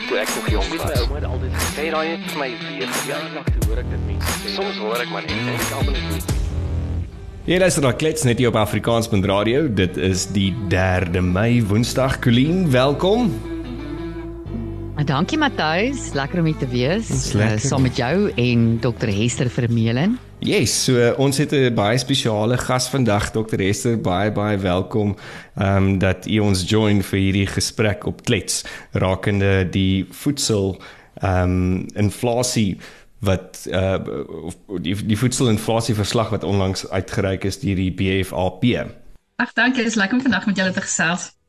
ek toe ek nog jong was. Ouma het altyd gesê daai het vir my weer toe hoor ek dit mense. Soms hoor ek maar net en ek almal net Hier is dan klets net hier op Afrikaanspunt Radio. Dit is die 3de Mei Woensdag. Colleen, welkom. Ah, Dankie Matthys, lekker om hier te wees. Dis Uh, lekker. saam met jou en Dr Hester Vermeulen. Yes, so uh, ons het 'n baie spesiale gas vandag, Dr Hester, baie baie welkom ehm um, dat u ons join vir hierdie gesprek op klets rakende die voedsel ehm um, inflasie wat uh of die die voedselinflasie verslag wat onlangs uitgereik is deur die BFAP. Ag dankie, dis lekker om vandag met julle te gesels.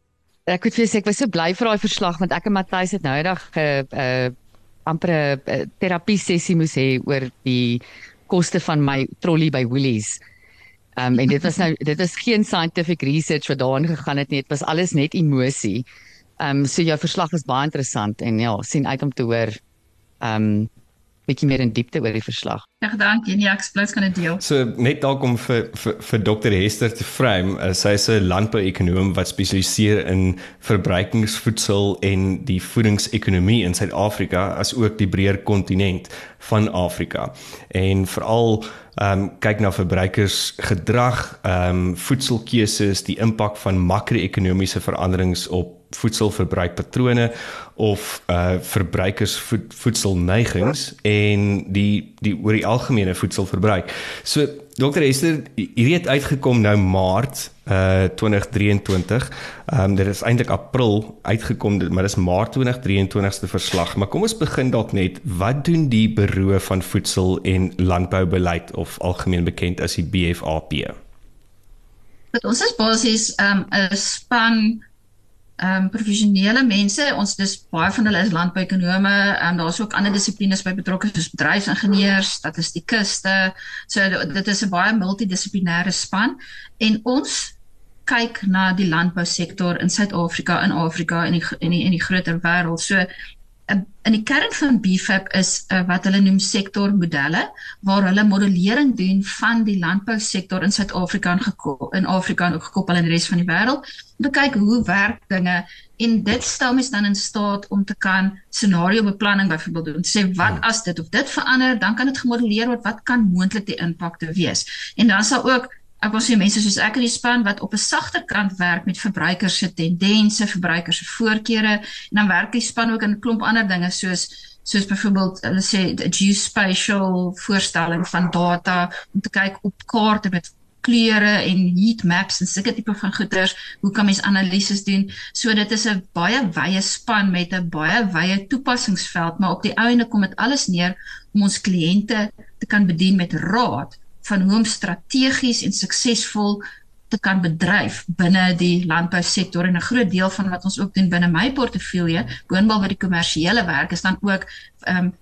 Ek moet vir jou sê ek was so bly vir daai verslag want ek en Matthys het nou eendag 'n uh, uh, amper 'n uh, terapie sessie moes hê oor die koste van my trolley by Woolies. Um, en dit was nou dit is geen scientific research wat daarin gegaan het nie, dit was alles net emosie. Um, so jou verslag was baie interessant en ja, sien uit om te hoor um, bietjie meer in diepte oor die verslag. Ag dankie, nee, ek splouts kan dit deel. So net dalk om vir vir, vir Dr Hester te frame, uh, sy is 'n landbouekonoom wat spesialiseer in verbruikingsvoedsel en die voedingsekonomie in Suid-Afrika as ook die breër kontinent van Afrika. En veral ehm um, kyk na verbruikersgedrag, ehm um, voedselkeuses, die impak van makro-ekonomiese veranderings op voedselverbruikpatrone of uh verbruikersvoedselneigings en die die oor die algemene voedselverbruik. So Dr Esther, hierdie het uitgekom nou Maart uh 2023. Ehm um, dit is eintlik April uitgekom, maar dis Maart 2023 se verslag. Maar kom ons begin dalk net, wat doen die Buro van Voedsel en Landboubeleid of algemeen bekend as die BFAP? Ons is basies 'n um, 'n span ehm um, professionele mense. Ons dis baie van hulle is landbouekonome. Ehm um, daar's ook ander dissiplines by betrokke soos bedryfsingenieurs, statistikuste. So dit is 'n baie multidissiplinêre span en ons kyk na die landbousektor in Suid-Afrika, in Afrika en die in die in die groter wêreld. So in in die kern van BFAP is uh, wat hulle noem sektormodelle waar hulle modellering doen van die landbousektor in Suid-Afrika en gekoppel in Afrika en ook gekoppel aan die res van die wêreld om te kyk hoe werk dinge en dit stel mens dan in staat om te kan scenario beplanning byvoorbeeld doen. Sê wat as dit of dit verander, dan kan dit gemodelleer word wat kan moontlik die impakte wees. En dan sal ook ek wil sê mense soos ek in die span wat op 'n sagter kant werk met verbruikers se tendense, verbruikers se voorkeure en dan werk die span ook in 'n klomp ander dinge soos soos byvoorbeeld hulle sê die geospatial voorstelling van data om te kyk op kaarte met kleure en heat maps en sulke tipe van goeders, hoe kan mens analises doen? So dit is 'n baie wye span met 'n baie wye toepassingsveld, maar op die einde kom dit alles neer om ons kliënte te kan bedien met raad van hoe om strategies en suksesvol te kan bedryf binne die landbousektor. En 'n groot deel van wat ons ook doen binne my portefeulje, boonop wat die kommersiële werk is dan ook ehm um,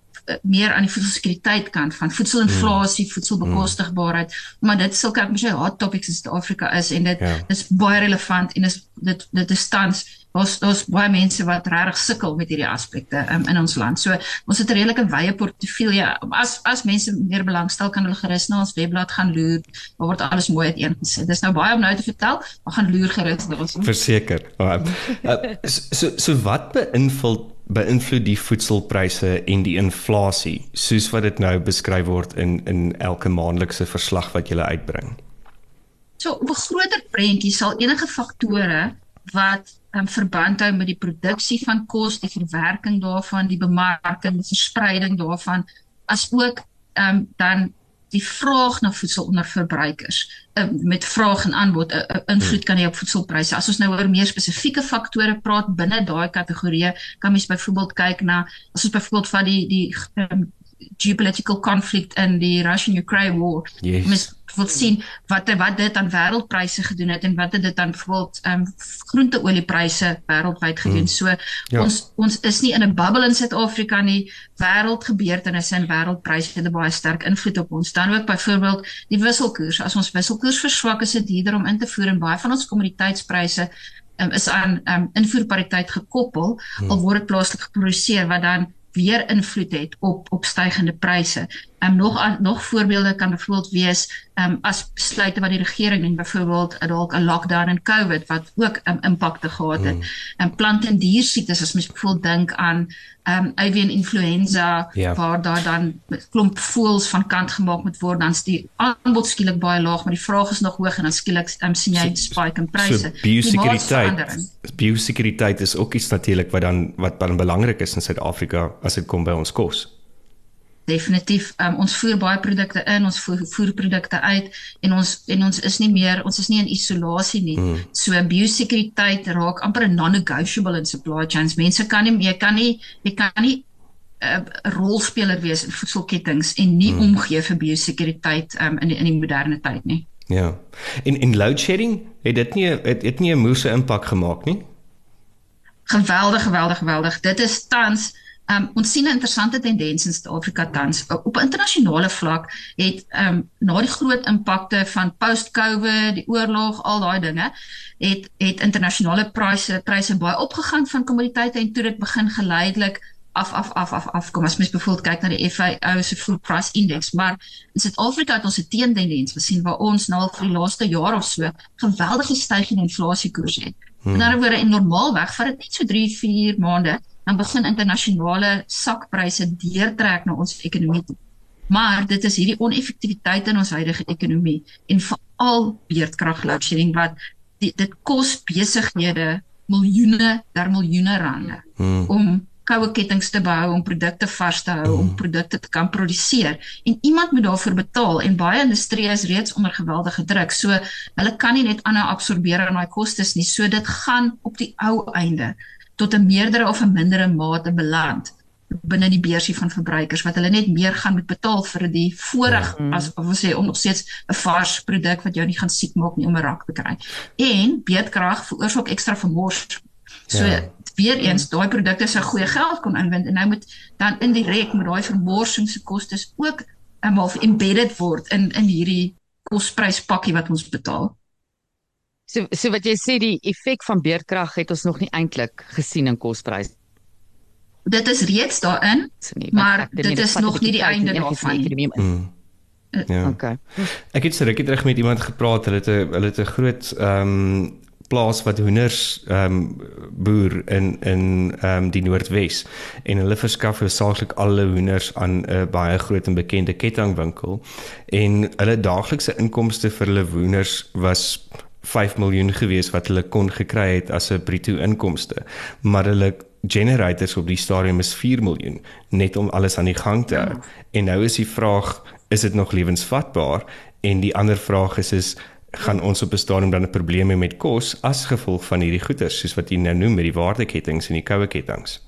meer aan die voedselsekuriteit kant van voedselinflasie, voedselbekostigbaarheid, maar dit sulke ek moet sê hot topics in Suid-Afrika is en dit Ja. is baie relevant en is dit dit is tans daar's daar's baie mense wat regtig sukkel met hierdie aspekte um, in ons land. So ons het 'n redelike wye portefeulje. As as mense meer belangstel kan hulle gerus na ons webblad gaan loer. Daar word alles mooi uiteengesit. Dis nou baie om nou te vertel, maar gaan loer gerus na ons. Verseker. Uh, uh, so so wat beïnvloed beïnvloed die voedselpryse en die inflasie soos wat dit nou beskryf word in in elke maandelikse verslag wat jy uitbring. So op 'n groter prentjie sal enige faktore wat um, verband hou met die produksie van kos, die verwerking daarvan, die bemarking, die verspreiding daarvan, asook ehm um, dan die vraag na voedsel onder verbruikers um, met vraag en aanbod 'n uh, uh, invloed kan hê op voedselpryse. As ons nou oor meer spesifieke faktore praat binne daai kategorieë, kan mens byvoorbeeld kyk na as ons byvoorbeeld van die die um, geopolitical conflict in die Russian-Ukraine war. Yes. Mens wil sien wat wat dit aan wêreldpryse gedoen het en wat het dit aan byvoorbeeld ehm um, groenteoliepryse wêreldwyd gedoen. Mm. So Ja. ons ons is nie in 'n bubble in Suid-Afrika nie. Wêreldgebeurtenisse en wêreldpryse het 'n baie sterk invloed op ons. Dan ook byvoorbeeld die wisselkoers. As ons wisselkoers verswak, is dit duurder om in te voer en baie van ons kommoditeitspryse um, is aan um, invoerpariteit gekoppel hmm. al word dit plaaslik geproduseer wat dan weer invloed het op op stygende pryse. Ehm um, nog nog voorbeelde kan byvoorbeeld wees ehm um, as besluite wat die regering neem byvoorbeeld dalk 'n lockdown in COVID wat ook 'n um, impakte gehad het. Mm. En um, plant en dier siektes as mens byvoorbeeld dink aan ehm um, avian influenza yeah. Ja. waar daar dan klomp voëls van kant gemaak moet word dan is die aanbod skielik baie laag maar die vraag is nog hoog en dan skielik um, sien jy 'n so, spike in pryse. So, biosekuriteit. Biosekuriteit is ook iets natuurlik wat dan wat dan belangrik is in Suid-Afrika as dit kom by ons kos definitief um, ons voer baie produkte in ons voer, voer produkte uit en ons en ons is nie meer ons is nie in isolasie nie. Mm. so biosekuriteit raak amper 'n non-negotiable in supply chains. Mense kan nie jy kan nie jy kan nie 'n uh, rolspeler wees in voedselketTINGS en nie mm. omgee vir biosekuriteit um, in die, in die moderne tyd nie. Ja. En en load shedding het dit nie het, het nie 'n moeëse impak gemaak nie? Geweldig geweldig geweldig. Dit is tans Um, ons sien 'n interessante tendens in Suid-Afrika tans. Op 'n internasionale vlak het um, na die groot impakte van post-COVID, die oorlog, al daai dinge, het het internasionale pryse pryse baie opgegaan van kommoditeite en toe dit begin geleidelik af af af af af kom as mens byvoorbeeld kyk na die FAO se food price index maar in Suid-Afrika het ons 'n teendendens gesien waar ons nou al vir die laaste jaar of so geweldige stygings in inflasiekoers het. Hmm. 'n ander woorde en normaalweg vat dit net so 3 4 maande dan begin internasionale sakpryse deurtrek na ons ekonomie toe. Maar dit is hierdie oneffektiwiteit in ons huidige ekonomie en veral beerdkrag load shedding wat die, dit kos besighede miljoene ter miljoene rande hmm. om koue ketTINGS te bou om produkte vas te hou hmm. om produkte te kan produseer en iemand moet daarvoor betaal en baie industrieë is reeds onder geweldige druk so hulle kan nie net aanhou absorbeer aan daai kostes nie so dit gaan op die ou einde tot 'n meerdere of 'n mindere mate beland binne die beursie van verbruikers wat hulle net meer gaan moet betaal vir die voorreg ja. as of ons sê om nog steeds 'n vars produk wat jou nie gaan siek maak nie om 'n rak te kry. En beedkrag veroorsaak ekstra vermors. So ja. weer eens daai produkte se goeie geld kon inwind en nou moet dan indirek met daai vermorsing se kostes ook eenmal embedded word in in hierdie kospryspakkie wat ons betaal. So so wat jy sê die effek van beerdkrag het ons nog nie eintlik gesien in kospryse. Dit is reeds daarin, nie, maar dit is nog nie die einde daarvan nie. Mm. Ja. Okay. Ek het seker reg met iemand gepraat, hulle het 'n hulle het 'n groot ehm um, plaas wat hoenders ehm um, boer in in ehm um, die Noordwes en hulle verskaf hoofsaaklik al hulle hoenders aan 'n baie groot en bekende kettingwinkel en hulle daaglikse inkomste vir hulle hoenders was 5 miljoen gewees wat hulle kon gekry het as 'n bruto inkomste, maar hulle generators op die stadium is 4 miljoen net om alles aan die gang te hou. Ja. En nou is die vraag, is dit nog lewensvatbaar? En die ander vraag is is gaan ons op 'n stadium dan 'n probleem hê met kos as gevolg van hierdie goeder soos wat jy nou noem met die waardeketTINGS en die koue ketTINGS?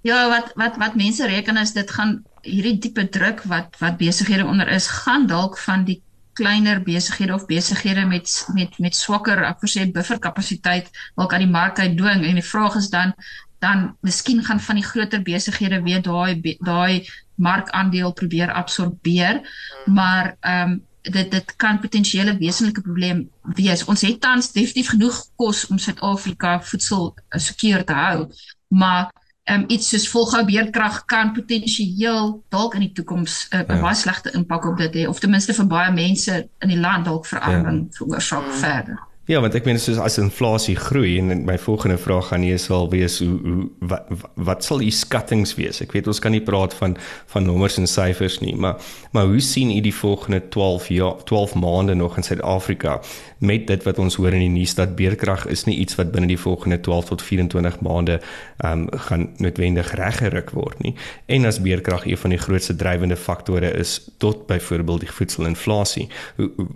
Ja, wat wat wat mense reken is dit gaan hierdie tipe druk wat wat besighede onder is, gaan dalk van die kleiner besighede of besighede met met met swakker ek sê bufferkapasiteit dalk aan die mark uitdwing en die vraag is dan dan miskien gaan van die groter besighede weer daai daai markandeel probeer absorbeer. Maar ehm um, dit dit kan potensiële wesenlike probleem wees. Ons het tans definitief genoeg kos om Suid-Afrika voedsel eh, seker te hou. Maar um, iets soos volgou beerdkrag kan potensieel dalk in die toekoms 'n uh, ja. baie slegte impak op dit hê of ten minste vir baie mense in die land dalk verandering ja. veroorsaak ja. verder. Ja, want ek meen soos as inflasie groei en my volgende vraag gaan nie sal wees hoe hoe wat, wat sal u skattings wees? Ek weet ons kan nie praat van van nommers en syfers nie, maar maar hoe sien u die volgende 12 jaar 12 maande nog in Suid-Afrika met dit wat ons hoor in die nuus dat beerkrag is nie iets wat binne die volgende 12 tot 24 maande um, gaan noodwendig reggeruk word nie. En as beerkrag een van die grootste drywende faktore is tot byvoorbeeld die voedselinflasie.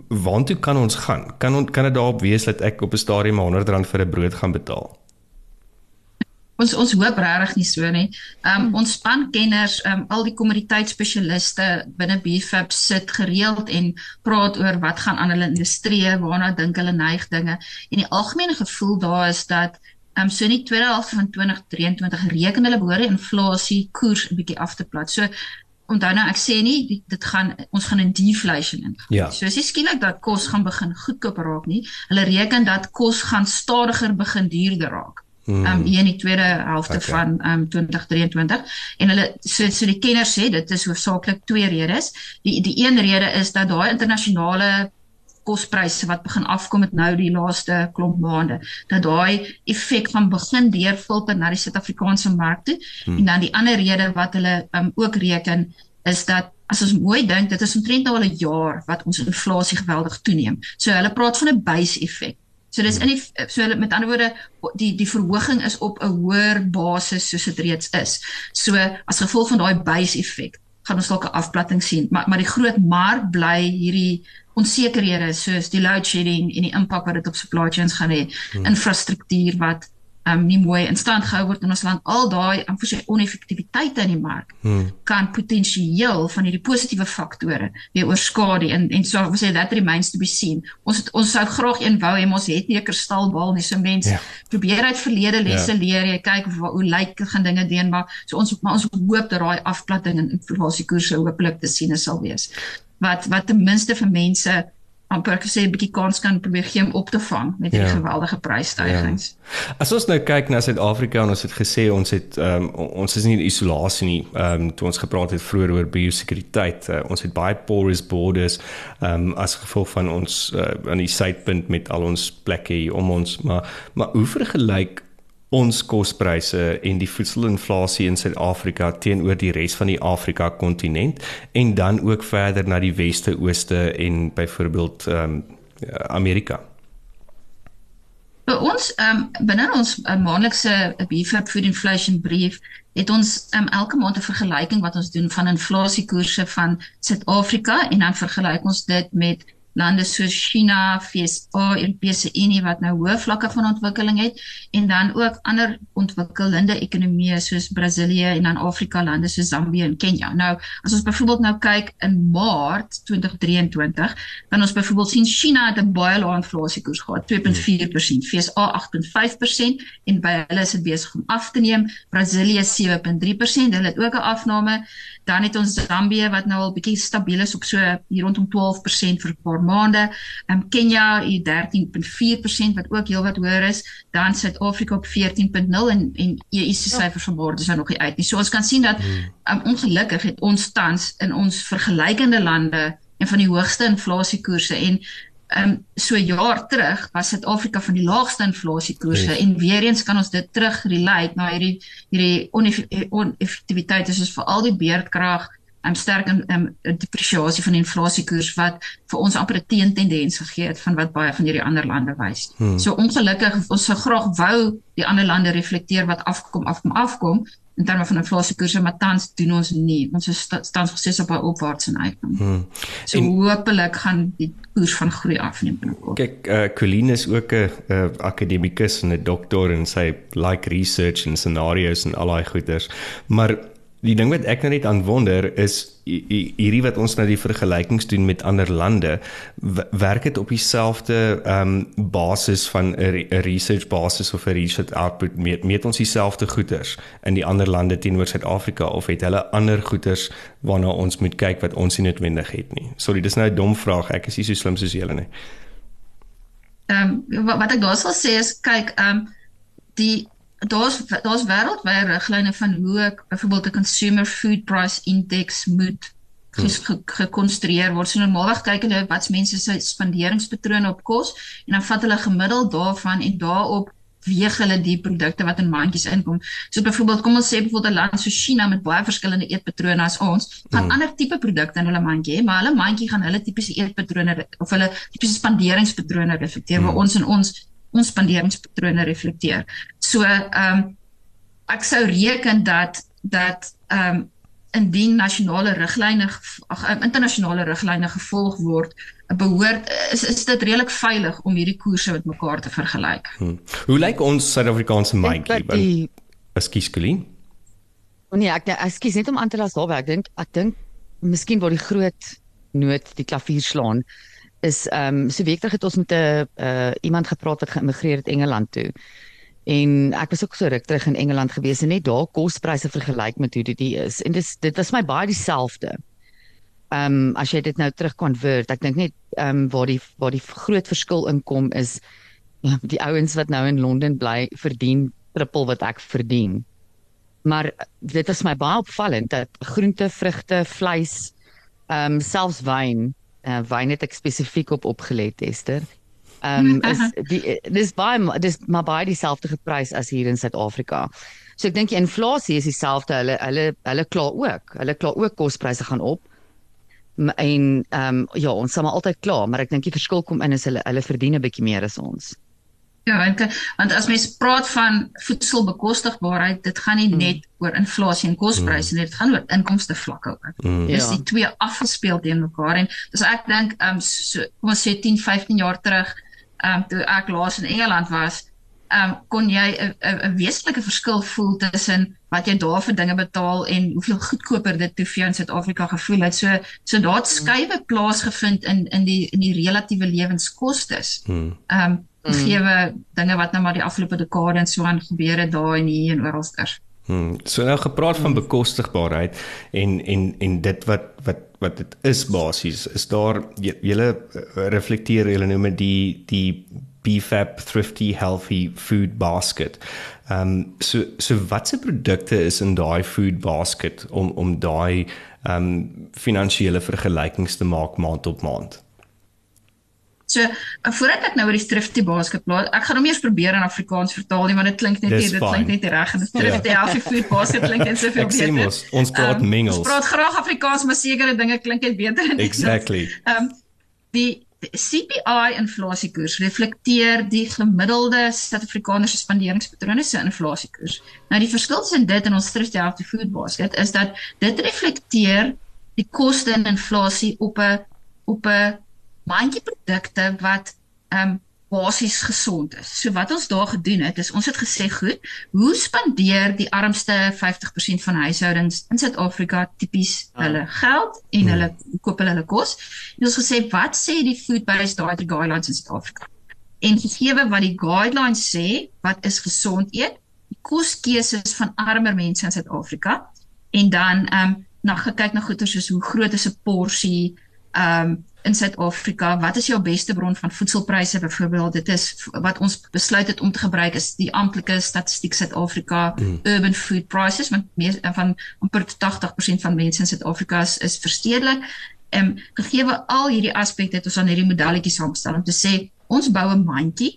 Waartoe kan ons gaan? Kan on, kan dit daarop wees dat ek op 'n stadium R100 vir 'n brood gaan betaal. Ons ons hoop regtig nie so nie. Um hmm. ons spankenners, um al die kommoditeitsspesialiste binne BFAP sit gereeld en praat oor wat gaan aan hulle industrie, waarna dink hulle neig dinge. En die algemene gevoel daar is dat um so in die tweede helfte van 2023 reken hulle behoort die inflasie koers 'n bietjie af te plat. So onthou nou ek sê nie dit gaan ons gaan in deflation in. Ja. So as jy skielik dat kos gaan begin goedkoop raak nie, hulle reken dat kos gaan stadiger begin duurder raak. Hmm. um hier in die tweede helfte okay. van um 2023 en hulle so so die kenners sê dit is hoofsaaklik twee redes. Die die een rede is dat daai internasionale kospryse wat begin afkom met nou die laaste klomp maande dat daai effek van begin deurfilter na die Suid-Afrikaanse mark toe hmm. en dan die ander rede wat hulle um, ook reken is dat as ons mooi dink dit is omtrent nou al 'n jaar wat ons inflasie geweldig toeneem. So hulle praat van 'n base effek. So dis in die so met ander woorde die die verhoging is op 'n hoër basis soos dit reeds is. So as gevolg van daai base effek gaan ons dalk 'n afplatting sien, maar maar die groot mark bly hierdie onsekerhede soos die load shedding en die impak wat dit op supply chains gaan hê, hmm. infrastruktuur wat um nie mooi in stand gehou word in ons land al daai um, vir sy oneffektiwiteit in die mark hmm. kan potensieel van hierdie positiewe faktore weer oorskadu en en so we say that remains to be seen ons het, ons sou graag een wou hê ons het nie 'n kristalbal nie so mense ja. probeer uit verlede lesse ja. leer jy kyk hoe, hoe lyk gaan dinge deen maar so ons maar ons hoop dat daai afplatting in inflasiekoerse hopelik te sien sal wees wat wat ten minste vir mense amper gesê 'n bietjie kans kan probeer gee om op te vang met hierdie ja. geweldige prysstygings. Ja. As ons nou kyk na Suid-Afrika en ons het gesê ons het um, ons is nie in isolasie nie. Ehm um, toe ons gepraat het vroeër oor biosekuriteit. Uh, ons het baie porous borders ehm um, as gevolg van ons uh, aan die suidpunt met al ons plekke hier om ons maar maar hoe vergelyk ons kospryse en die voedselinflasie in Suid-Afrika teenoor die res van die Afrika kontinent en dan ook verder na die weste ooste en byvoorbeeld ehm um, Amerika. By ons ehm um, binne ons uh, maandelikse beef food inflation brief het ons um, elke maand 'n vergelyking wat ons doen van inflasiekoerse van Suid-Afrika en dan vergelyk ons dit met lande soos China, FSA, Europese Unie wat nou hoë vlakke van ontwikkeling het en dan ook ander ontwikkelende ekonomieë soos Brasilië en dan Afrika lande soos Zambië en Kenia. Nou, as ons byvoorbeeld nou kyk in Maart 2023, kan ons byvoorbeeld sien China het 'n baie lae inflasiekoers gehad, 2.4%, FSA 8.5% en by hulle is dit besig om af te neem. Brasilië 7.3%, hulle het ook 'n afname dan het ons Zambië wat nou al bietjie stabiel is op so hier rondom 12% vir 'n paar maande. Ehm um, Kenia hier 13.4% wat ook heelwat hoër is, dan Suid-Afrika op 14.0 en en EU se ja. syfers van môre is nou nog nie uit nie. So ons kan sien dat um, ongelukkig het ons tans in ons vergelykende lande en van die hoogste inflasiekoerse en ehm um, so jaar terug was Suid-Afrika van die laagste inflasiekoerse yes. en weer eens kan ons dit terug relate na hierdie hierdie oneffektiwiteit is vir al die beerdkrag en um, sterk en um, depresiasie van die inflasiekoers wat vir ons amper 'n teentendens gegee het van wat baie van hierdie ander lande wys. Hmm. So ongelukkig ons sou graag wou die ander lande reflekteer wat afkom afkom afkom in terme van inflasiekoerse maar tans doen ons nie. Ons is tans gesê op 'n opwaartse neiging. Hmm. So en, hopelik gaan die koers van groei afneem binnekort. Kyk, uh, Colleen is ook 'n uh, akademikus en 'n dokter en sy like research en scenario's en al daai goeders. Maar Die ding wat ek nou net aan wonder is hierdie wat ons nou die vergelykings doen met ander lande werk dit op dieselfde ehm um, basis van 'n research basis of 'n research output meet, meet ons dieselfde goeders in die ander lande teenoor Suid-Afrika of het hulle ander goeders waarna ons moet kyk wat ons nie noodwendig het nie. Sorry, dis nou 'n dom vraag. Ek is nie so slim soos julle nie. Ehm um, wat, ek daar sal sê is kyk ehm um, die daar's daar's wêreldwye riglyne van hoe ek byvoorbeeld 'n consumer food price index moet hmm. gekonstrueer word. So normaalweg kyk hulle wat mense se spanderingspatrone op kos en dan vat hulle gemiddeld daarvan en daarop weeg hulle die produkte wat in mandjies inkom. So byvoorbeeld kom ons sê byvoorbeeld 'n land so China met baie verskillende eetpatrone as ons, gaan hmm. ander tipe produkte in hulle mandjie hê, maar hulle mandjie gaan hulle tipiese eetpatrone of hulle tipiese spanderingspatrone reflekteer hmm. waar ons en ons ons spanderingspatrone reflekteer. So ehm um, ek sou reken dat dat ehm um, indien nasionale riglyne ag internasionale riglyne gevolg word, behoort is is dit redelik veilig om hierdie koerse met mekaar te vergelyk. Hmm. Hoe lyk ons Suid-Afrikaanse mandjie? Ekskuus Colleen. Nee, ek ekskuus net om aan te las daar werk. Ek dink ek dink miskien word die groot noot die klavier slaan is ehm um, so week terug het ons met 'n uh, iemand gepraat wat geïmmigreer het Engeland toe. En ek was ook so ruk terug in Engeland gewees en net daar kospryse vergelyk met hoe dit is. En dis dit was my baie dieselfde. Ehm um, as jy dit nou terug convert, ek dink net ehm um, waar die waar die groot verskil inkom is ja, die ouens wat nou in Londen bly verdien trippel wat ek verdien. Maar dit is my baie opvallend dat groente, vrugte, vleis, ehm um, selfs wyn, uh, wyn het ek spesifiek op opgelet, Esther. Ehm um, is die dis baie dis maar baie dieselfde geprys as hier in Suid-Afrika. So ek dink die inflasie is dieselfde. Hulle hulle hulle kla ook. Hulle kla ook kospryse gaan op en ehm um, ja, ons sal maar altyd kla, maar ek dink die verskil kom in is hulle hulle verdien 'n bietjie meer as ons. Ja, want want as mens praat van voedselbekostigbaarheid, dit gaan nie mm. net oor inflasie en kospryse mm. nie, dit gaan oor inkomste vlakke ook. Mm. Dis ja. die twee afgespeel teen mekaar en dis ek dink ehm um, so kom ons sê 10, 15 jaar terug, ehm um, toe ek laas in Engeland was, ehm um, kon jy 'n wesentlike verskil voel tussen wat jy daar vir dinge betaal en hoeveel goedkoper dit toe vir jou in Suid-Afrika gevoel het. So so daar het skuwe plaasgevind in in die in die relatiewe lewenskoste. Ehm um, mm. dinge wat nou maar die afgelope dekade en so aan gebeur het daar en hier en oralsters. Hmm. So nou gepraat van bekostigbaarheid en en en dit wat wat wat dit is basies is daar julle reflekteer julle noem dit die die BFAP thrifty healthy food basket. Ehm um, so so watse produkte is in daai food basket om om daai ehm um, finansiële vergelykings te maak maand op maand? So, uh, voordat ek nou oor die thrifty basket praat, ek gaan hom eers probeer in Afrikaans vertaal nie, want dit klink net nie, dit klink net reg en dit thrifty ja. healthy food basket klink net soveel beter. Ons, ons praat um, mengels. Ons praat graag Afrikaans, maar sekere dinge klink net beter in Engels. Exactly. Ehm um, die CPI inflasiekoers reflekteer die gemiddelde Suid-Afrikaner se spanderingspatrone se inflasiekoers. Nou die verskil tussen dit en ons thrifty healthy food basket is dat dit reflekteer die koste en inflasie op 'n op 'n mandjie produkte wat ehm um, basies gesond is. So wat ons daar gedoen het is ons het gesê goed, hoe spandeer die armste 50% van huishoudings in Suid-Afrika tipies ah. hulle geld en hmm. hulle koop hulle kos. En ons gesê wat sê die food based diet guidelines in Suid-Afrika? En gegee wat die guidelines sê, wat is gesond eet? Die koskeuses van armer mense in Suid-Afrika en dan ehm um, na gekyk na goeder soos hoe groot is 'n porsie ehm um, in Suid-Afrika, wat is jou beste bron van voedselpryse byvoorbeeld? Dit is wat ons besluit het om te gebruik is die amptelike statistiek Suid-Afrika mm. urban food prices want meer van amper 80% van mense in Suid-Afrika is, is verstedelik. Ehm um, gegee al hierdie aspekte het ons aan hierdie modelletjie saamgestel om te sê ons bou 'n mandjie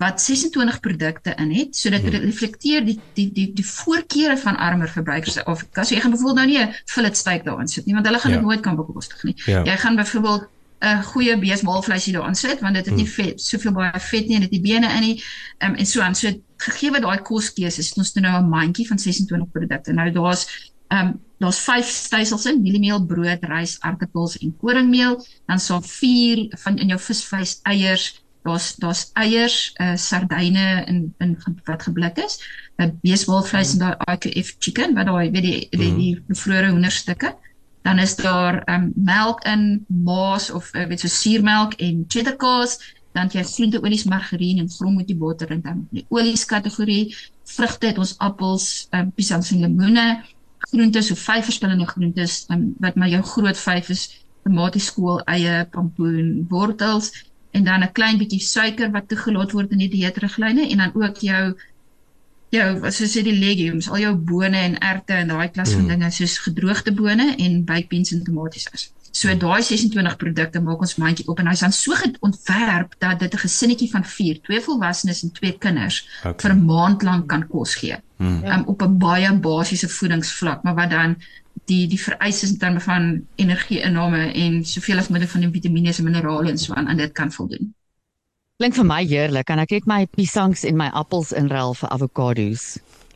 wat 26 produkte in het sodat dit hmm. reflekteer die die die die voorkeure van armer verbruikers of as jy gaan byvoorbeeld nou nie 'n fillet steak daarin sit nie want hulle gaan dit ja. nooit kan bekostig nie. Ja. Jy gaan byvoorbeeld 'n goeie beesmaalvleisie daarin sit want dit het nie hmm. vet soveel baie vet nie en dit het nie bene in nie um, en so aan. So gegee wat daai koskeuses het ons nou 'n mandjie van 26 produkte. Nou daar's ehm um, daar's 5 stysels in mieliemeel brood rys aardappels en koringmeel. Dan so 4 van in jou visvleis eiers daar's daar's eiers uh, sardyne in in wat geblik is 'n beesmaalvleis mm. en daai IQF chicken wat daai weet die die, die, die vroeë hoenderstukke dan is daar um, melk in maas of uh, weet so suurmelk en cheddar kaas dan jy groente olies margarien en grommetjie botter en dan. Die olies kategorie vrugte het ons appels um, pisangs en lemoene groente so vyf verskillende groentes um, wat maar jou groot vyf is tomaties skool eie pompoen wortels en dan 'n klein bietjie suiker wat toegelaat word in die dieetriglyne en dan ook jou jou soos jy die legumes, al jou bone en erte en daai klas van mm. dinge soos gedroogde bone en baked beans en tomaties is. So mm. daai 26 produkte maak ons mandjie op en hy's dan so ontwerp dat dit 'n gesinnetjie van 4, twee volwassenes en twee kinders okay. vir 'n maand lank kan kos gee. Mm. Um, op 'n baie basiese voedingsvlak, maar wat dan die die vereistes in terme van energie-inname en soveel as moontlik van die vitamiene en minerale en so aan aan dit kan voldoen. Klink vir my heerlik. Kan ek net my piesangs en my appels inruil vir avokado's?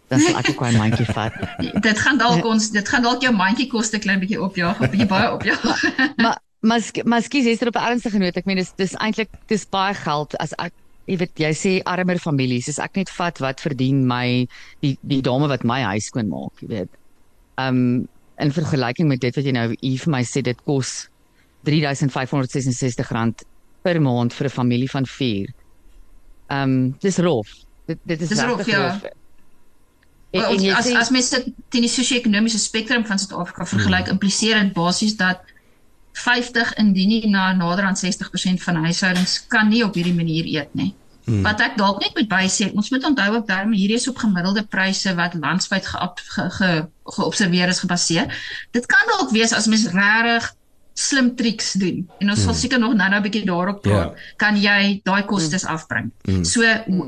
Dan sal ek ook 'n mandjie vat. dit gaan dalk ons dit gaan dalk jou mandjie koste klein bietjie opjaag, 'n bietjie baie opjaag. maar maar maar skies is dit op 'n ernstige noot. Ek meen dis dis eintlik dis baie geld as ek jy weet jy sê armer families. As ek net vat wat verdien my die die dame wat my huis skoon maak, jy weet. Um in vergelyking met dit wat jy nou hier vir my sê dit kos 3566 rand per maand vir 'n familie van 4. Ehm um, dis rof. Dit dit is rof. Ja. rof. En, en as sê, as mens dit teen die sosio-ekonomiese spektrum van Suid-Afrika vergelyk, hmm. impliseer dit basies dat 50 indien nie na nader aan 60% van huishoudings kan nie op hierdie manier eet nie. Hmm. Wat ek dalk net moet bysê, ons moet onthou ook daarmee hierdie is op gemiddelde pryse wat landwyd geobserveer ge, ge, is gebaseer. Dit kan dalk wees as mens regtig slim triks doen en ons mm. sal seker nog nou-nou 'n bietjie daarop praat yeah. Ja. kan jy daai kostes mm. afbring. Mm. So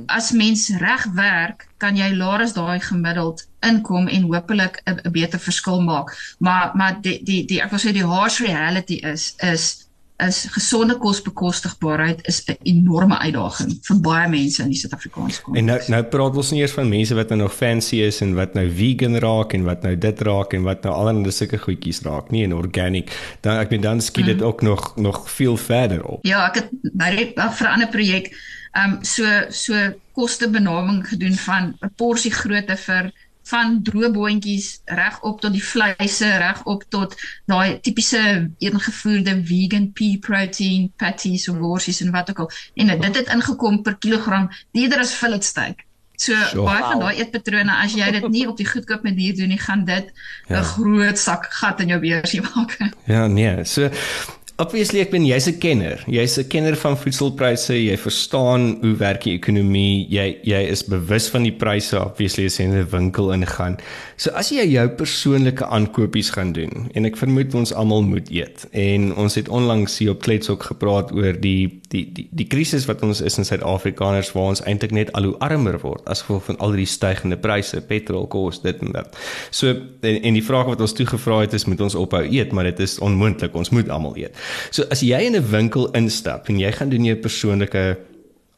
as mens reg werk, kan jy laer as daai gemiddeld inkom en hopelik 'n beter verskil maak. Maar maar die die die ek wil sê die harsh reality is is is gesonde kosbekostigbaarheid is 'n enorme uitdaging vir baie mense in die Suid-Afrikaanse konteks. En nou nou praat ons nie eers van mense wat nou nog fancy is en wat nou vegan raak en wat nou dit raak en wat nou allerlei sulke goedjies raak, nie en organic. Dan ek bedoel dan skiet dit mm. ook nog nog veel verder op. Ja, ek het by 'n verander projek ehm um, so so kostebenaming gedoen van 'n porsie grootte vir van droë boontjies reg op tot die vleise reg op tot daai tipiese ingevoerde vegan pea protein patties of worsies en wat ook al en dit het ingekom per kilogram dierder as fillet steak so sure. baie van daai eetpatrone as jy dit nie op die goedkoop manier doen nie gaan dit 'n ja. groot sak gat in jou beursie maak ja nee so Obviously ek ben jy's 'n kenner. Jy's 'n kenner van voedselpryse. Jy verstaan hoe werk die ekonomie. Jy jy is bewus van die pryse obviously as jy in 'n winkel ingaan. So as jy jou persoonlike aankopies gaan doen en ek vermoed ons almal moet eet. En ons het onlangs hier op Klets ook gepraat oor die die die die krisis wat ons is in Suid-Afrikaners waar ons eintlik net al hoe armer word as gevolg van al die stygende pryse, petrol kos, dit en dat. So en, en die vraag wat ons toe gevra het is moet ons ophou eet, maar dit is onmoontlik. Ons moet almal eet. So as jy in 'n winkel instap en jy gaan doen jou persoonlike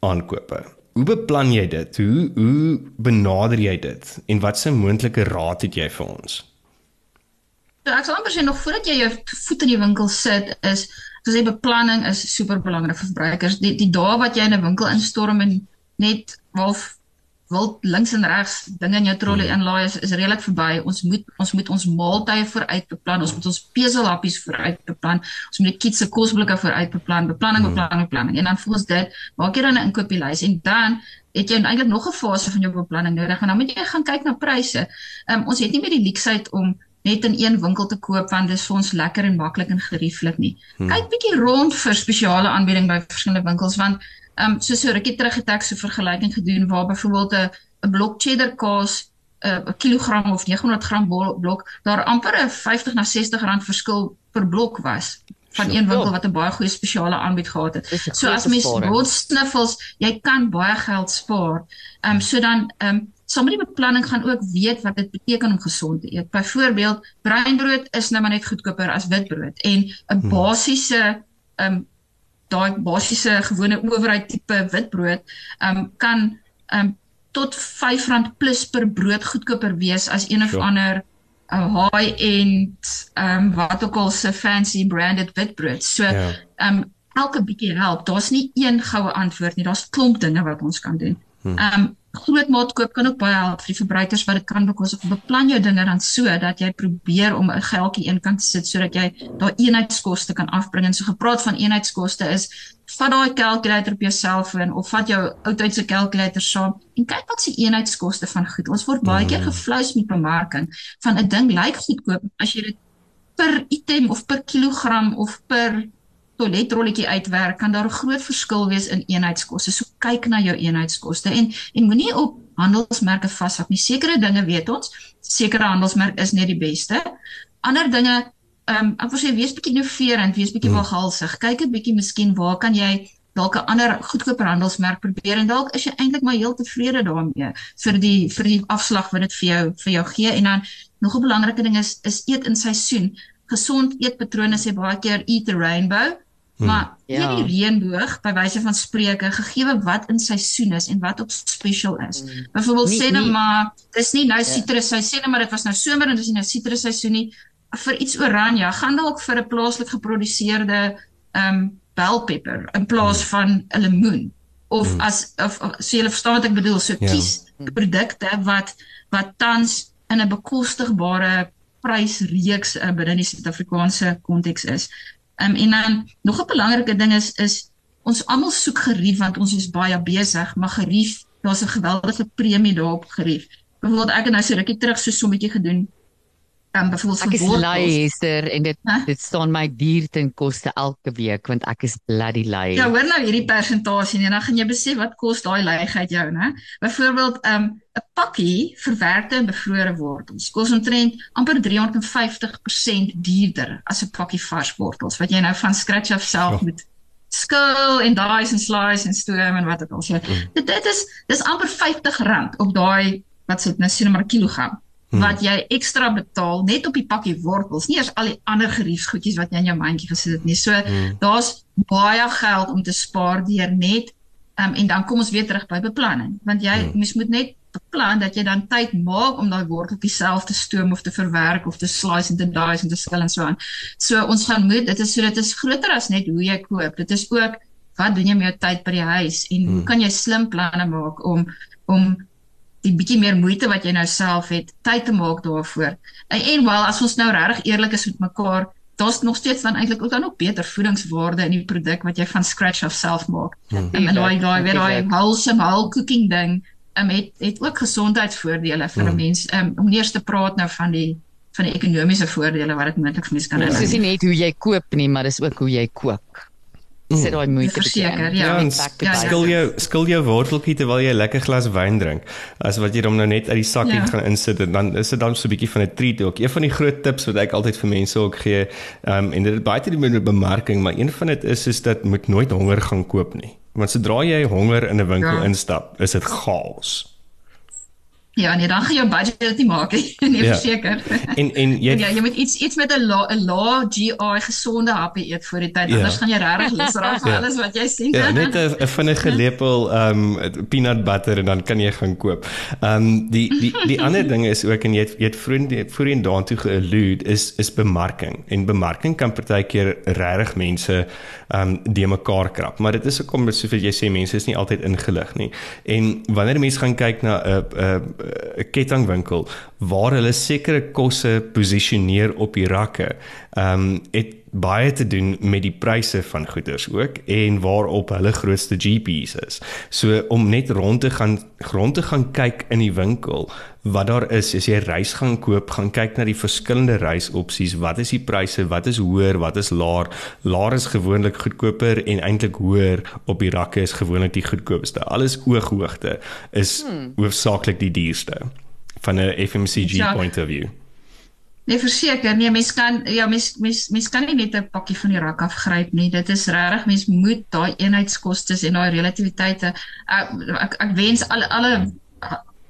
aankope. Hoe beplan jy dit? Hoe hoe benader jy dit? En watse moontlike raad het jy vir ons? Ja, ek sal amper sê nog voordat jy jou voet in die winkel sit is gesê beplanning is super belangrik vir verbruikers. Die die dae wat jy in 'n winkel instorm en net half wil links en regs dinge in jou trolley hmm. inlaai is, is redelik verby. Ons moet ons moet ons maaltye vooruit beplan. Ons moet ons peselhappies vooruit beplan. Ons moet die kids se kosblikke vooruit beplan. Beplanning, hmm. beplanning, beplanning. En dan volgens dit maak jy dan 'n inkopieslys en dan het jy eintlik nog 'n fase van jou beplanning nodig. En dan moet jy gaan kyk na pryse. Um, ons het nie meer die luksheid om net in een winkel te koop want dit is vir ons lekker en maklik en gerieflik nie. Hmm. Kyk bietjie rond vir spesiale aanbieding by verskillende winkels want Ehm um, so so rukkie terug het ek so vergelyking gedoen waar byvoorbeeld 'n 'n blok cheddar kaas 'n uh, kilogram of 900 gram blok daar amper 'n 50 na 60 rand verskil per blok was van een winkel wat 'n baie goeie spesiale aanbied gehad het. So as mens rotsniffels, jy kan baie geld spaar. Ehm um, so dan ehm um, sommige beplanning gaan ook weet wat dit beteken om gesond te eet. Byvoorbeeld, breinbrood is nou maar net goedkoper as witbrood en 'n hmm. basiese ehm um, daai basiese gewone owerheid tipe witbrood um kan um tot R5 plus per brood goedkoper wees as een of sure. ander uh, high end um wat ook al se fancy branded witbrood. So yeah. Ja. um elke bietjie help. Daar's nie een goue antwoord nie. Daar's klomp dinge wat ons kan doen. Hmm. Um groot maat koop kan ook baie help vir die verbruikers wat dit kan because of beplan jou dinge dan so dat jy probeer om 'n geldjie eenkant te sit sodat jy daai eenheidskoste kan afbring en so gepraat van eenheidskoste is vat daai kalkulator op jou selfoon of vat jou ou tydse kalkulator saam en kyk wat se eenheidskoste van goed ons word baie keer hmm. geflous met bemarking van 'n ding lyk goedkoop as jy dit per item of per kilogram of per toiletrolletjie uitwerk, kan daar 'n groot verskil wees in eenheidskoste. So kyk na jou eenheidskoste en en moenie op handelsmerke vashou nie. Sekere dinge weet ons, sekere handelsmerk is net die beste. Ander dinge, ehm um, ek wil sê wees bietjie innoverend, wees bietjie hmm. waghalsig. Kyk 'n bietjie miskien waar kan jy dalk 'n ander goedkoper handelsmerk probeer en dalk is jy eintlik maar heel tevrede daarmee vir die vir die afslag wat dit vir jou vir jou gee en dan nog 'n belangrike ding is is eet in seisoen. Gesond eetpatrone sê baie keer eat the rainbow. Hmm. Maar ja. hierdie reënboog by wyse van spreuke gegee wat in seisoen is en wat op special is. Hmm. Byvoorbeeld sê net maar dis nie nou sitrus, ja. hy sê net maar dit was nou somer en dis nie nou sitrus seisoen nie. Vir iets oranje, gaan dalk vir 'n plaaslik geproduseerde ehm um, bell pepper in plaas hmm. van 'n lemoen. Of hmm. as of, of so jy verstaan wat ek bedoel, so ja. kies produkte wat wat tans in 'n bekostigbare prysreeks uh, binne die Suid-Afrikaanse konteks is. Um, en dan nog 'n belangrike ding is is ons almal soek gerief want ons is baie besig, maar gerief, daar's 'n geweldige premie daarop gerief. Byvoorbeeld ek het nou so rukkie terug so sommetjie gedoen. Um, byvoorbeeld Ek is wortels. Esther en dit Hæ? dit staan my duur ten koste elke week want ek is bloody lui. Ja, hoor nou hierdie persentasie en dan gaan jy besef wat kos daai leigheid jou, né? Byvoorbeeld, um 'n pakkie verwerkte en bevrore wortels kos omtrent amper 350% duurder as 'n pakkie vars wortels wat jy nou van scratch af self Ja. moet skil en dice en slice en stoom en wat ook al. So dit, dit is dis amper R50 op daai wat sê nou sien maar 'n kilogram wat jy ekstra betaal net op die pakkie wortels, nie eers al die ander geriefsgoedjies wat jy in jou mandjie gesit het nie. So daar's baie geld om te spaar deur net um, en dan kom ons weer terug by beplanning, want jy mens moet net beplan dat jy dan tyd maak om daai worteltjie self te stoom of te verwerk of te slice en te dice en te skil en so aan. So ons gaan moet dit is so dit is groter as net hoe jy koop. Dit is ook wat doen jy met jou tyd by die huis en hoe kan jy slim planne maak om om die bietjie meer moeite wat jy nou self het, tyd te maak daarvoor. En, en wel as ons nou regtig eerlik is met mekaar, daar's nog steeds dan eintlik ook dan ook beter voedingswaarde in die produk wat jy van scratch af self maak. Hmm. En daai daai weer daai wholesome whole cooking ding, um, het het ook gesondheidsvoordele vir 'n mens. Um, om nie eers te praat nou van die van die ekonomiese voordele wat dit moontlik vir mense kan Dit hê. is nie net hoe jy koop nie, maar dis ook hoe jy kook. Sit daai moeite in. ja. Ja, ja, ja. skil jou skil jou worteltjie terwyl jy 'n lekker glas wyn drink. As wat jy hom nou net uit die sakkie Ja. gaan insit en dan is dit dan so 'n bietjie van 'n treat ook. Een van die groot tips wat ek altyd vir mense ook gee, ehm um, en dit het baie te doen met bemarking, maar een van dit is is dat moet nooit honger gaan koop nie. Want sodra jy honger in 'n winkel Ja. instap, is dit chaos. Ja, nee, dan gaan jou budget dit nie maak nie. Nee, Ja. verseker. En en jy En ja, jy moet iets iets met 'n la, 'n lae GI gesonde happie eet voor die tyd. Ja. Anders gaan jy regtig lus raak vir Ja. alles wat jy sien. Ja, net 'n vinnige lepel um, peanut butter en dan kan jy gaan koop. Um, die die die ander ding is ook en jy het, jy het voorheen voorheen daartoe geallude is is bemarking. En bemarking kan partykeer regtig mense um, die mekaar krap, maar dit is ook om soos jy sê mense is nie altyd ingelig nie. En wanneer mense gaan kyk na 'n 'n 'n kettingwinkel waar hulle sekere kosse posisioneer op die rakke, ehm um, het baie te doen met die pryse van goederes ook en waarop hulle grootste GP's is. So om net rond te gaan rond te gaan kyk in die winkel wat daar is as jy rys gaan koop, gaan kyk na die verskillende rysopsies, wat is die pryse, wat is hoër, wat is laer. Laer is gewoonlik goedkoper en eintlik hoër op die rakke is gewoonlik die goedkoopste. Alles ooghoogte is hmm. hoofsaaklik die duurste van 'n FMCG Ja. point of view. Nee, verseker. Nee, mens kan ja, mens mens mens kan nie net 'n pakkie van die rak afgryp nie. Dit is regtig mens moet daai eenheidskostes en daai relativiteite ek ek, ek wens alle alle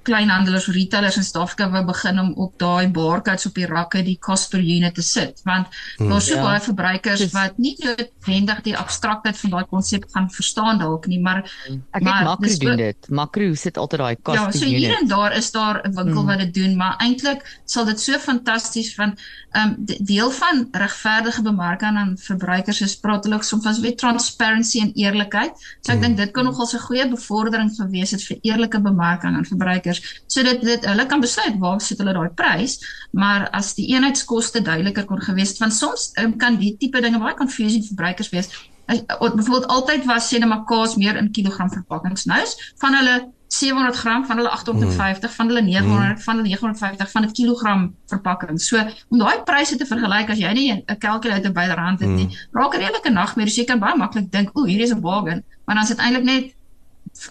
kleinhandelaars, retailers in Suid-Afrika wou begin om op daai barcodes op die rakke die cost per unit te sit, want hmm. daar's so Ja. baie verbruikers Dis- wat nie noodwendig die abstraktheid van daai konsep gaan verstaan dalk nie, maar Ek maar weet Makro doen dit. Makro sit altyd daai cost Ja, per so hier unit. en daar is daar 'n winkel Mm. wat dit doen, maar eintlik sal dit so fantasties van ehm um, deel van regverdige bemarking aan verbruikers is praat hulle ook soms van weer transparency en eerlikheid. So ek dink dit kan nogal 'n goeie bevordering gewees het vir eerlike bemarking aan verbruikers. So dit dit hulle kan besluit waar sit hulle daai prys, maar as die eenheidskoste duideliker kon gewees het, want soms um, kan die tipe dinge baie confusing vir verbruikers wees. As- Byvoorbeeld altyd was sê net maar kaas meer in kilogram verpakkings. Nou is van hulle 700 gram, van hulle 850, van hulle 900, van hulle 950 van 'n kilogram verpakking. So om daai pryse te vergelyk as jy nie 'n kalkulator byderhand het nie, raak 'n redelike nagmerrie. So jy kan baie maklik dink, "O, hier is 'n bargain," maar dan is dit eintlik net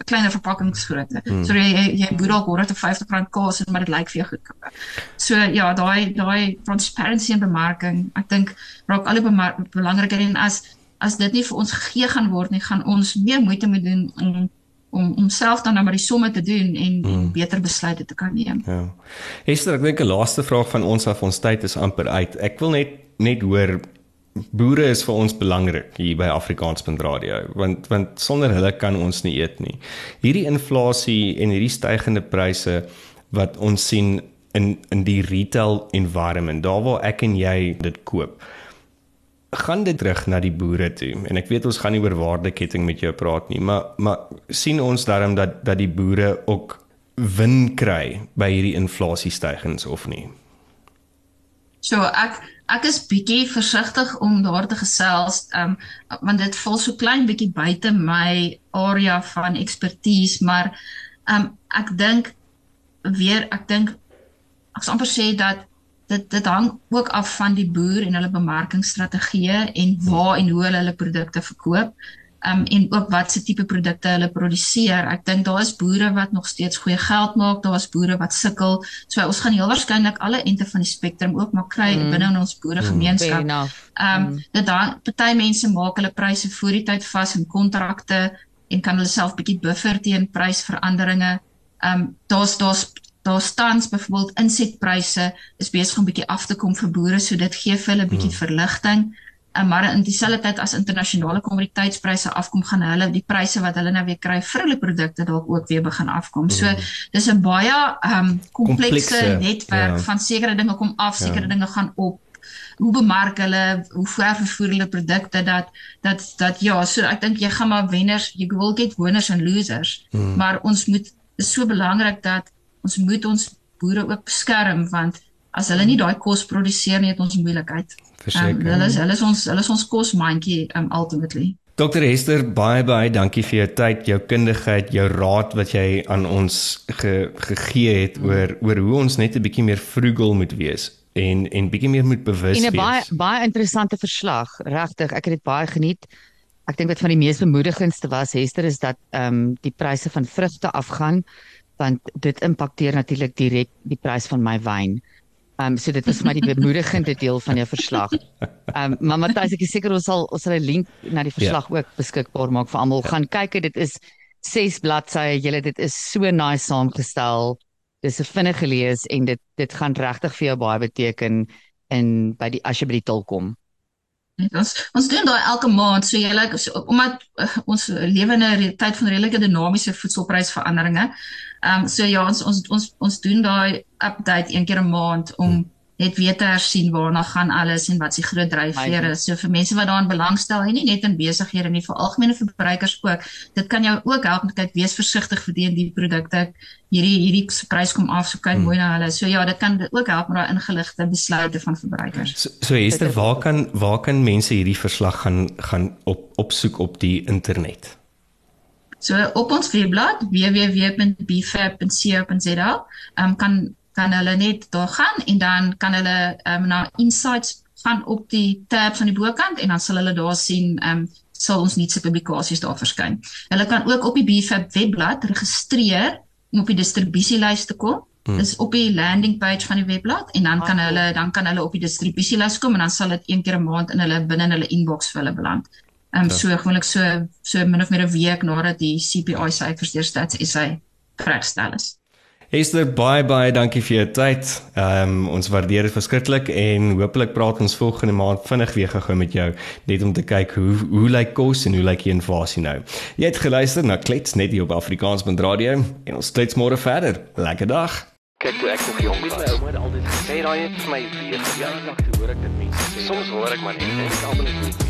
kleiner verpakkingsgrootte. Hmm. So jy jy, boer dalk 150 rand kaas en maar dit lyk vir jou goedkoop. So ja, daai daai transparency en bemarking, ek dink raak al hoe belangriker en as as dit nie vir ons gegee gaan word nie, gaan ons meer moeite moet doen om om om self dan nou maar die somme te doen en, en beter besluite te kan neem. Ja. Hester, ek dink 'n laaste vraag van ons af ons tyd is amper uit. Ek wil net net hoor boere is vir ons belangrik hier by Afrikaanspunt Radio want want sonder hulle kan ons nie eet nie. Hierdie inflasie en hierdie stygende pryse wat ons sien in in die retail environment, daar waar ek en jy dit koop gaan dit terug na die boere toe en ek weet ons gaan nie oor waardeketting met jou praat nie maar maar sien ons daarom dat dat die boere ook win kry by hierdie inflasiestygings of nie So ek ek is bietjie versigtig om daar te gesels, um, want dit val so klein bietjie buite my area van ekspertise, maar um, ek dink weer ek dink ek sal amper sê dat dit dit hang ook af van die boer en hulle bemarkingsstrategieë en waar en hoe hulle hulle produkte verkoop um, en ook wat se tipe produkte hulle produseer. Ek dink daar is boere wat nog steeds goeie geld maak, daar is boere wat sukkel. So ons gaan heel waarskynlik alle ente van die spektrum ook maar kry mm. binne in ons boeregemeenskap. Mm. Ehm um, dit dan party mense maak hulle pryse voor die tyd vas in kontrakte en kan hulle self bietjie buffer teen prysveranderinge. Ehm um, daar's daar's daar staan byvoorbeeld insetpryse is besig om bietjie af te kom vir boere, so dit gee vir hulle bietjie mm. verligting. Maar in dieselfde tyd as internasionale kommoditeitspryse afkom gaan hulle die pryse wat hulle nou weer kry vir hulle produkte dalk ook weer begin afkom. So mm. dis 'n baie um, komplekse netwerk ja. van sekere dinge kom af, sekere ja. dinge gaan op. Hoe bemark hulle, hoe ver vervoer hulle produkte dat dat dat ja, so ek dink jy gaan maar wenners, you will get winners and losers. Mm. Maar ons moet is so belangrik dat ons moet ons boere ook beskerm want as hulle nie daai kos produseer nie het ons moeilikheid verseker. Um, hulle is hulle is ons hulle is ons kosmandjie um ultimately. Dr Hester, baie baie dankie vir jou tyd, jou kundigheid, jou raad wat jy aan ons ge, gegee het oor oor hoe ons net 'n bietjie meer frugal moet wees en en bietjie meer moet bewus wees. En 'n baie baie interessante verslag, regtig. Ek het dit baie geniet. Ek dink wat van die mees bemoedigendste was Hester is dat ehm um, die pryse van vrugte afgaan want dit impakteer natuurlik direk die prys van my wyn. Ehm um, so dit was vir my die bemoedigende deel van jou verslag. Ehm um, maar Matthys ek is seker ons sal ons sal 'n link na die verslag ja. ook beskikbaar maak vir almal. Ja. Gaan kyk, dit is 6 bladsye. Julle dit is so nice saamgestel. Dis 'n vinnige lees en dit dit gaan regtig vir jou baie beteken in by die as jy by die til kom. Ons ons doen daai elke maand so jy like so, omdat uh, ons lewe in 'n tyd van redelike dinamiese voedselprysveranderinge. Ehm um, so ja ons ons ons ons doen daai update een keer 'n maand om hmm net weer te hersien waarna gaan alles en wat se groot dryfvere is. So vir mense wat daaraan belangstel en nie net in besighede nie, vir algemene verbruikers ook. Dit kan jou ook help om te kyk wees versigtig vir die en die produkte. Hierdie hierdie prys kom af, so kyk hmm. mooi na hulle. So ja, dit kan ook help met daai ingeligte besluite van verbruikers. So, so Esther, waar kan waar kan mense hierdie verslag gaan gaan op opsoek op die internet? So op ons webblad www.bfab.co.za, um, kan kan hulle net daar gaan en dan kan hulle um, na insights gaan op die tabs aan die bokant en dan sal hulle daar sien um, sal ons nuutste publikasies daar verskyn. Hulle kan ook op die BFAB webblad registreer om op die distribusielys te kom. Hmm. Dis op die landing page van die webblad en dan kan hulle dan kan hulle op die distribusielys kom en dan sal dit een keer 'n maand in hulle binne in hulle inbox vir hulle beland. Ehm um, so gewoonlik so so min of meer 'n week nadat die CPI syfers deur Stats SA vrygestel is. Esther, baie baie dankie vir jou tyd. Ehm um, ons waardeer dit verskriklik en hopelik praat ons volgende maand vinnig weer gou met jou net om te kyk hoe hoe lyk kos en hoe lyk die inflasie nou. Jy het geluister na Klets net hier op Afrikaans met radio en ons klets môre verder. Lekker dag. Kyk toe ek nog jong was, ouma het altyd gesê daai het vir my weer ja, ek hoor ek dit mense. Soms hoor ek maar net en ek almal net